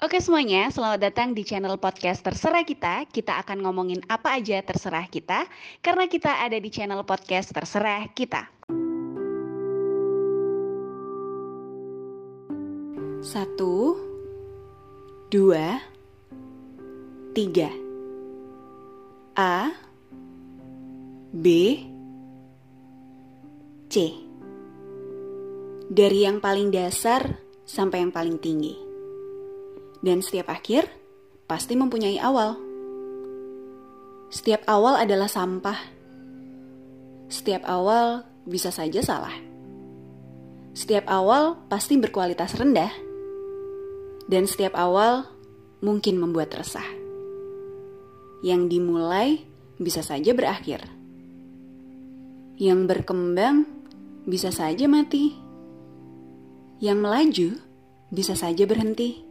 Oke semuanya, selamat datang di channel podcast Terserah Kita. Kita akan ngomongin apa aja terserah kita, karena kita ada di channel podcast Terserah Kita. Satu, dua, tiga. A, B, C. Dari yang paling dasar sampai yang paling tinggi. Dan setiap akhir pasti mempunyai awal. Setiap awal adalah sampah. Setiap awal bisa saja salah. Setiap awal pasti berkualitas rendah. Dan setiap awal mungkin membuat resah. Yang dimulai bisa saja berakhir. Yang berkembang bisa saja mati. Yang melaju bisa saja berhenti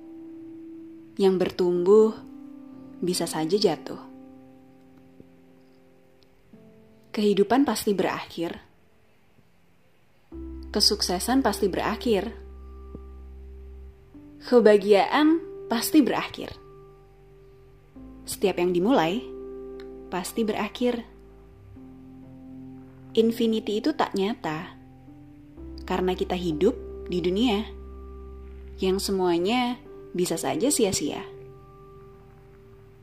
yang bertumbuh bisa saja jatuh. Kehidupan pasti berakhir. Kesuksesan pasti berakhir. Kebahagiaan pasti berakhir. Setiap yang dimulai pasti berakhir. Infinity itu tak nyata karena kita hidup di dunia yang semuanya bisa saja sia-sia.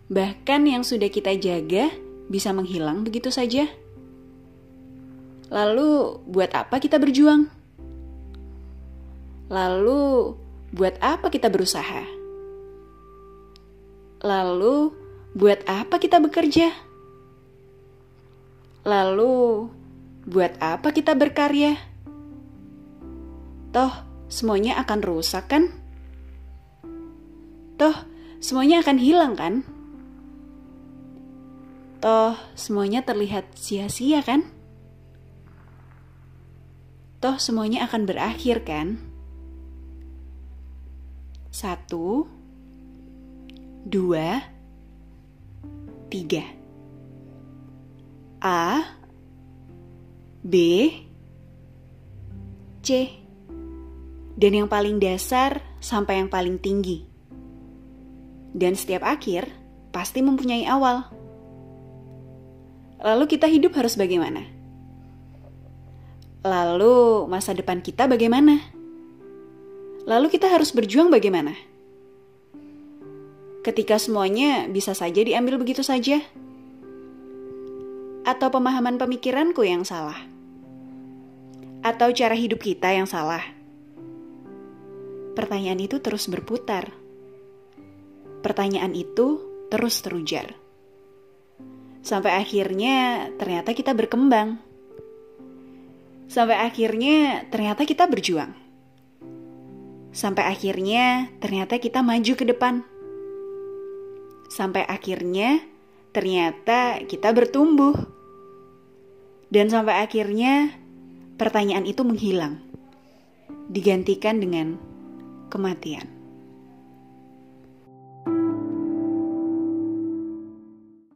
Bahkan yang sudah kita jaga bisa menghilang begitu saja. Lalu, buat apa kita berjuang? Lalu, buat apa kita berusaha? Lalu, buat apa kita bekerja? Lalu, buat apa kita berkarya? Toh, semuanya akan rusak, kan? Toh, semuanya akan hilang kan? Toh, semuanya terlihat sia-sia kan? Toh, semuanya akan berakhir kan? Satu, dua, tiga. A, B, C. Dan yang paling dasar sampai yang paling tinggi. Dan setiap akhir pasti mempunyai awal. Lalu kita hidup harus bagaimana? Lalu masa depan kita bagaimana? Lalu kita harus berjuang bagaimana? Ketika semuanya bisa saja diambil begitu saja? Atau pemahaman pemikiranku yang salah? Atau cara hidup kita yang salah? Pertanyaan itu terus berputar pertanyaan itu terus terujar. Sampai akhirnya ternyata kita berkembang. Sampai akhirnya ternyata kita berjuang. Sampai akhirnya ternyata kita maju ke depan. Sampai akhirnya ternyata kita bertumbuh. Dan sampai akhirnya pertanyaan itu menghilang. Digantikan dengan kematian.